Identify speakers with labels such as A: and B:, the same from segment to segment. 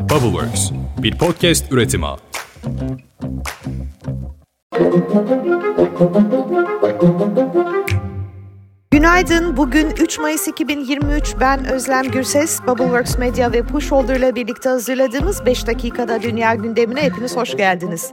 A: Bubbleworks, bir podcast üretimi.
B: Günaydın. Bugün 3 Mayıs 2023. Ben Özlem Gürses. Bubbleworks Media ve Pushholder ile birlikte hazırladığımız 5 dakikada dünya gündemine hepiniz hoş geldiniz.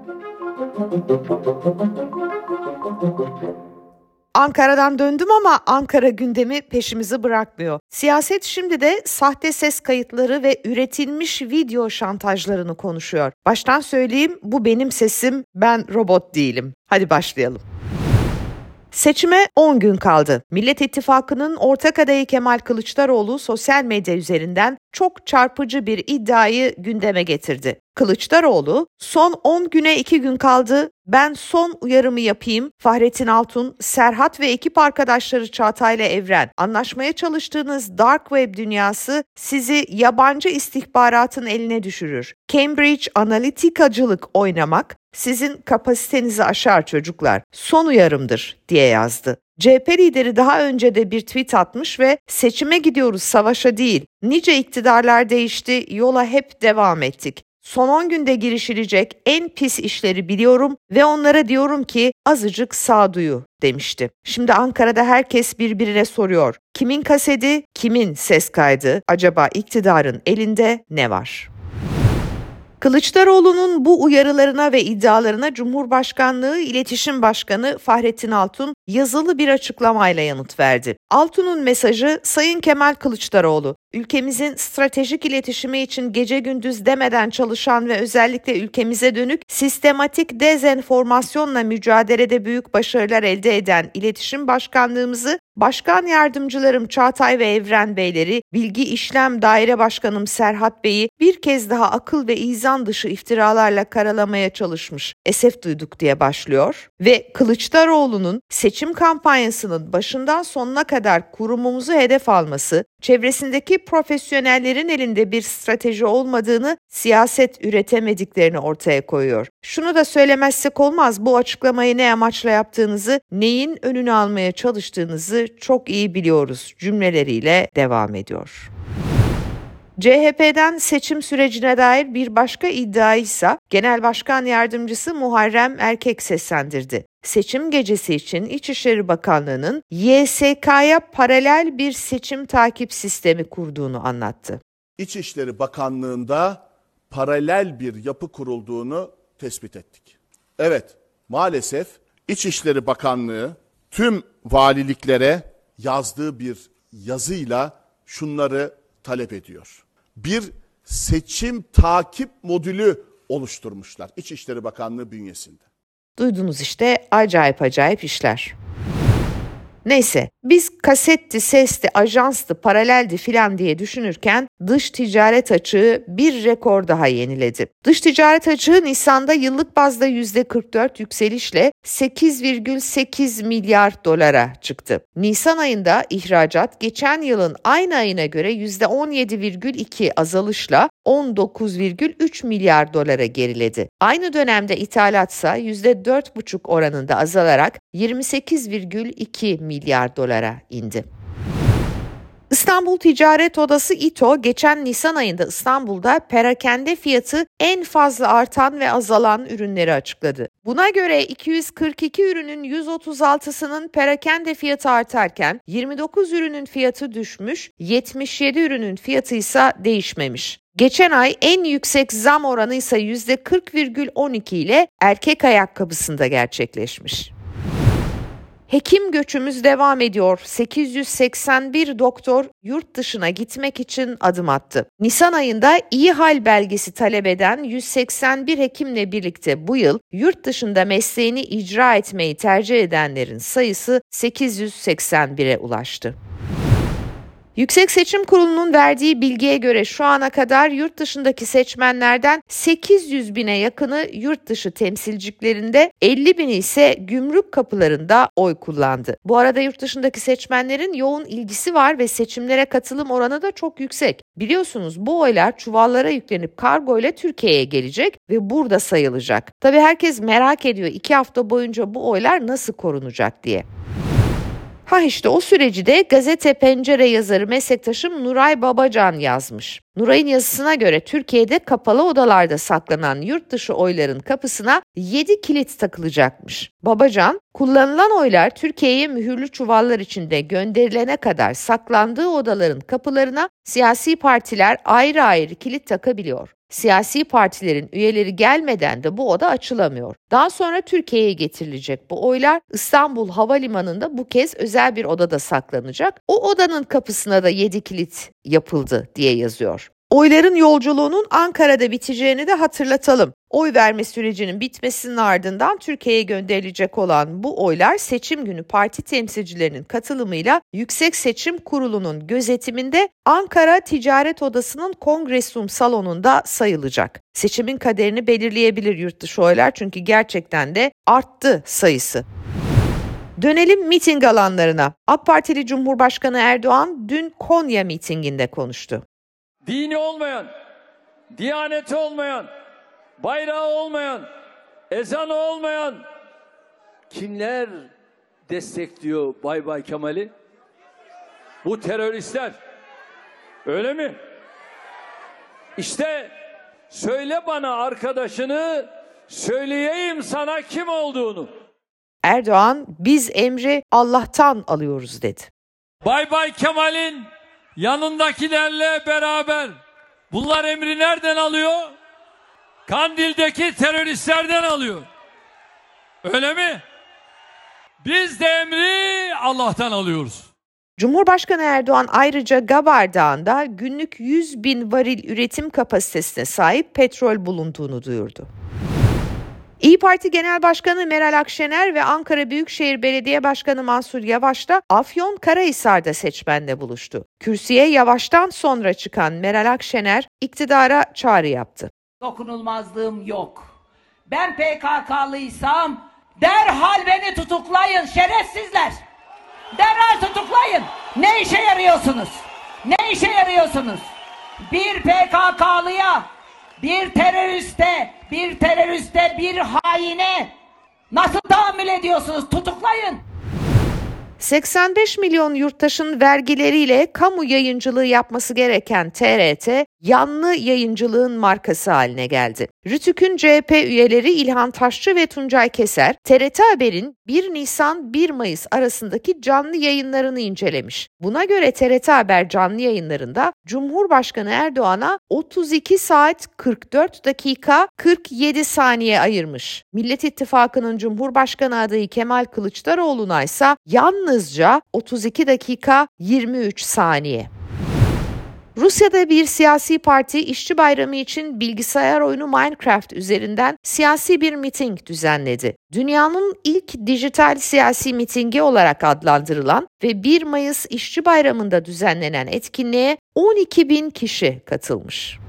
B: Ankara'dan döndüm ama Ankara gündemi peşimizi bırakmıyor. Siyaset şimdi de sahte ses kayıtları ve üretilmiş video şantajlarını konuşuyor. Baştan söyleyeyim bu benim sesim, ben robot değilim. Hadi başlayalım. Seçime 10 gün kaldı. Millet İttifakı'nın ortak adayı Kemal Kılıçdaroğlu sosyal medya üzerinden çok çarpıcı bir iddiayı gündeme getirdi. Kılıçdaroğlu son 10 güne 2 gün kaldı. Ben son uyarımı yapayım. Fahrettin Altun, Serhat ve ekip arkadaşları Çağatay ile Evren anlaşmaya çalıştığınız dark web dünyası sizi yabancı istihbaratın eline düşürür. Cambridge Analytica'cılık oynamak sizin kapasitenizi aşar çocuklar. Son uyarımdır diye yazdı. CHP lideri daha önce de bir tweet atmış ve seçime gidiyoruz savaşa değil. Nice iktidarlar değişti, yola hep devam ettik. Son 10 günde girişilecek en pis işleri biliyorum ve onlara diyorum ki azıcık sağduyu demişti. Şimdi Ankara'da herkes birbirine soruyor. Kimin kaseti, kimin ses kaydı? Acaba iktidarın elinde ne var? Kılıçdaroğlu'nun bu uyarılarına ve iddialarına Cumhurbaşkanlığı İletişim Başkanı Fahrettin Altun yazılı bir açıklamayla yanıt verdi. Altun'un mesajı Sayın Kemal Kılıçdaroğlu, ülkemizin stratejik iletişimi için gece gündüz demeden çalışan ve özellikle ülkemize dönük sistematik dezenformasyonla mücadelede büyük başarılar elde eden İletişim Başkanlığımızı Başkan yardımcılarım Çağatay ve Evren Beyleri, Bilgi İşlem Daire Başkanım Serhat Bey'i bir kez daha akıl ve izan dışı iftiralarla karalamaya çalışmış. Esef duyduk diye başlıyor ve Kılıçdaroğlu'nun seçim kampanyasının başından sonuna kadar kurumumuzu hedef alması, çevresindeki profesyonellerin elinde bir strateji olmadığını, siyaset üretemediklerini ortaya koyuyor. Şunu da söylemezsek olmaz, bu açıklamayı ne amaçla yaptığınızı, neyin önünü almaya çalıştığınızı çok iyi biliyoruz cümleleriyle devam ediyor. CHP'den seçim sürecine dair bir başka iddia ise Genel Başkan Yardımcısı Muharrem Erkek seslendirdi. Seçim gecesi için İçişleri Bakanlığı'nın YSK'ya paralel bir seçim takip sistemi kurduğunu anlattı.
C: İçişleri Bakanlığı'nda paralel bir yapı kurulduğunu tespit ettik. Evet, maalesef İçişleri Bakanlığı tüm valiliklere yazdığı bir yazıyla şunları talep ediyor bir seçim takip modülü oluşturmuşlar İçişleri Bakanlığı bünyesinde.
B: Duydunuz işte acayip acayip işler. Neyse biz kasetti, sesti, ajanstı, paraleldi filan diye düşünürken dış ticaret açığı bir rekor daha yeniledi. Dış ticaret açığı Nisan'da yıllık bazda %44 yükselişle 8,8 milyar dolara çıktı. Nisan ayında ihracat geçen yılın aynı ayına göre %17,2 azalışla 19,3 milyar dolara geriledi. Aynı dönemde ithalatsa %4,5 oranında azalarak 28,2 milyar dolara indi. İstanbul Ticaret Odası İTO geçen Nisan ayında İstanbul'da perakende fiyatı en fazla artan ve azalan ürünleri açıkladı. Buna göre 242 ürünün 136'sının perakende fiyatı artarken 29 ürünün fiyatı düşmüş, 77 ürünün fiyatı ise değişmemiş. Geçen ay en yüksek zam oranı ise %40,12 ile erkek ayakkabısında gerçekleşmiş. Hekim göçümüz devam ediyor. 881 doktor yurt dışına gitmek için adım attı. Nisan ayında iyi hal belgesi talep eden 181 hekimle birlikte bu yıl yurt dışında mesleğini icra etmeyi tercih edenlerin sayısı 881'e ulaştı. Yüksek Seçim Kurulu'nun verdiği bilgiye göre şu ana kadar yurt dışındaki seçmenlerden 800 bine yakını yurt dışı temsilciklerinde 50 bini ise gümrük kapılarında oy kullandı. Bu arada yurt dışındaki seçmenlerin yoğun ilgisi var ve seçimlere katılım oranı da çok yüksek. Biliyorsunuz bu oylar çuvallara yüklenip kargo ile Türkiye'ye gelecek ve burada sayılacak. Tabii herkes merak ediyor iki hafta boyunca bu oylar nasıl korunacak diye. Ha işte o süreci de gazete Pencere yazarı meslektaşım Nuray Babacan yazmış. Nuray'ın yazısına göre Türkiye'de kapalı odalarda saklanan yurt dışı oyların kapısına 7 kilit takılacakmış. Babacan, kullanılan oylar Türkiye'ye mühürlü çuvallar içinde gönderilene kadar saklandığı odaların kapılarına siyasi partiler ayrı ayrı kilit takabiliyor. Siyasi partilerin üyeleri gelmeden de bu oda açılamıyor. Daha sonra Türkiye'ye getirilecek bu oylar İstanbul Havalimanı'nda bu kez özel bir odada saklanacak. O odanın kapısına da 7 kilit yapıldı diye yazıyor. Oyların yolculuğunun Ankara'da biteceğini de hatırlatalım. Oy verme sürecinin bitmesinin ardından Türkiye'ye gönderilecek olan bu oylar seçim günü parti temsilcilerinin katılımıyla Yüksek Seçim Kurulu'nun gözetiminde Ankara Ticaret Odası'nın Kongresum salonunda sayılacak. Seçimin kaderini belirleyebilir yurtdışı oylar çünkü gerçekten de arttı sayısı. Dönelim miting alanlarına. AK Partili Cumhurbaşkanı Erdoğan dün Konya mitinginde konuştu.
D: Dini olmayan, diyaneti olmayan, bayrağı olmayan, ezanı olmayan kimler destekliyor Bay Bay Kemal'i? Bu teröristler. Öyle mi? İşte söyle bana arkadaşını, söyleyeyim sana kim olduğunu.
B: Erdoğan biz emri Allah'tan alıyoruz dedi.
D: Bay Bay Kemal'in yanındakilerle beraber bunlar emri nereden alıyor? Kandil'deki teröristlerden alıyor. Öyle mi? Biz de emri Allah'tan alıyoruz.
B: Cumhurbaşkanı Erdoğan ayrıca Gabar Dağı'nda günlük 100 bin varil üretim kapasitesine sahip petrol bulunduğunu duyurdu. İyi Parti Genel Başkanı Meral Akşener ve Ankara Büyükşehir Belediye Başkanı Mansur Yavaş da Afyon Karahisar'da seçmenle buluştu. Kürsüye Yavaş'tan sonra çıkan Meral Akşener iktidara çağrı yaptı.
E: Dokunulmazlığım yok. Ben PKK'lıysam derhal beni tutuklayın şerefsizler. Derhal tutuklayın. Ne işe yarıyorsunuz? Ne işe yarıyorsunuz? Bir PKK'lıya, bir teröriste, bir teröriste, bir haine nasıl tahammül ediyorsunuz? Tutuklayın.
B: 85 milyon yurttaşın vergileriyle kamu yayıncılığı yapması gereken TRT, yanlı yayıncılığın markası haline geldi. Rütük'ün CHP üyeleri İlhan Taşçı ve Tuncay Keser, TRT Haber'in 1 Nisan 1 Mayıs arasındaki canlı yayınlarını incelemiş. Buna göre TRT Haber canlı yayınlarında Cumhurbaşkanı Erdoğan'a 32 saat 44 dakika 47 saniye ayırmış. Millet İttifakı'nın Cumhurbaşkanı adayı Kemal Kılıçdaroğlu'na ise yalnızca 32 dakika 23 saniye. Rusya'da bir siyasi parti işçi bayramı için bilgisayar oyunu Minecraft üzerinden siyasi bir miting düzenledi. Dünyanın ilk dijital siyasi mitingi olarak adlandırılan ve 1 Mayıs İşçi Bayramı'nda düzenlenen etkinliğe 12 bin kişi katılmış.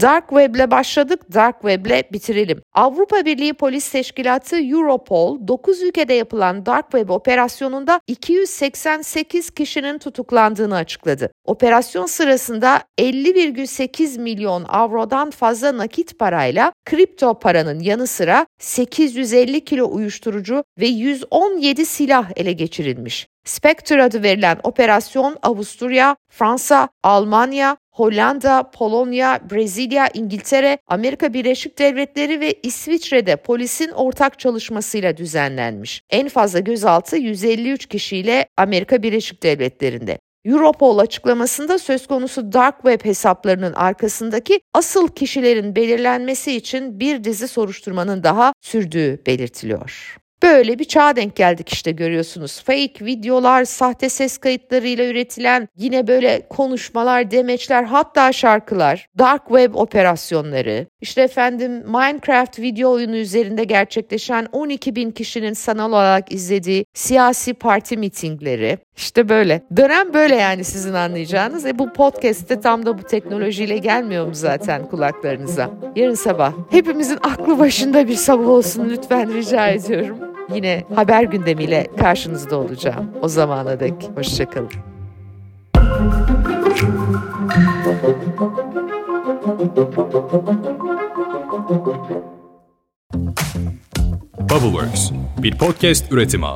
B: Dark Web'le başladık, Dark Web'le bitirelim. Avrupa Birliği Polis Teşkilatı Europol 9 ülkede yapılan Dark Web operasyonunda 288 kişinin tutuklandığını açıkladı. Operasyon sırasında 50,8 milyon avrodan fazla nakit parayla kripto paranın yanı sıra 850 kilo uyuşturucu ve 117 silah ele geçirilmiş. Spectre adı verilen operasyon Avusturya, Fransa, Almanya, Hollanda, Polonya, Brezilya, İngiltere, Amerika Birleşik Devletleri ve İsviçre'de polisin ortak çalışmasıyla düzenlenmiş. En fazla gözaltı 153 kişiyle Amerika Birleşik Devletleri'nde. Europol açıklamasında söz konusu dark web hesaplarının arkasındaki asıl kişilerin belirlenmesi için bir dizi soruşturmanın daha sürdüğü belirtiliyor. Böyle bir çağa denk geldik işte görüyorsunuz. Fake videolar, sahte ses kayıtlarıyla üretilen yine böyle konuşmalar, demeçler hatta şarkılar, dark web operasyonları, işte efendim Minecraft video oyunu üzerinde gerçekleşen 12 bin kişinin sanal olarak izlediği siyasi parti mitingleri, işte böyle. Dönem böyle yani sizin anlayacağınız. E bu podcast'te tam da bu teknolojiyle gelmiyor mu zaten kulaklarınıza? Yarın sabah hepimizin aklı başında bir sabah olsun lütfen rica ediyorum. Yine haber gündemiyle karşınızda olacağım. O zamana dek hoşçakalın.
A: Bubbleworks bir podcast üretimi.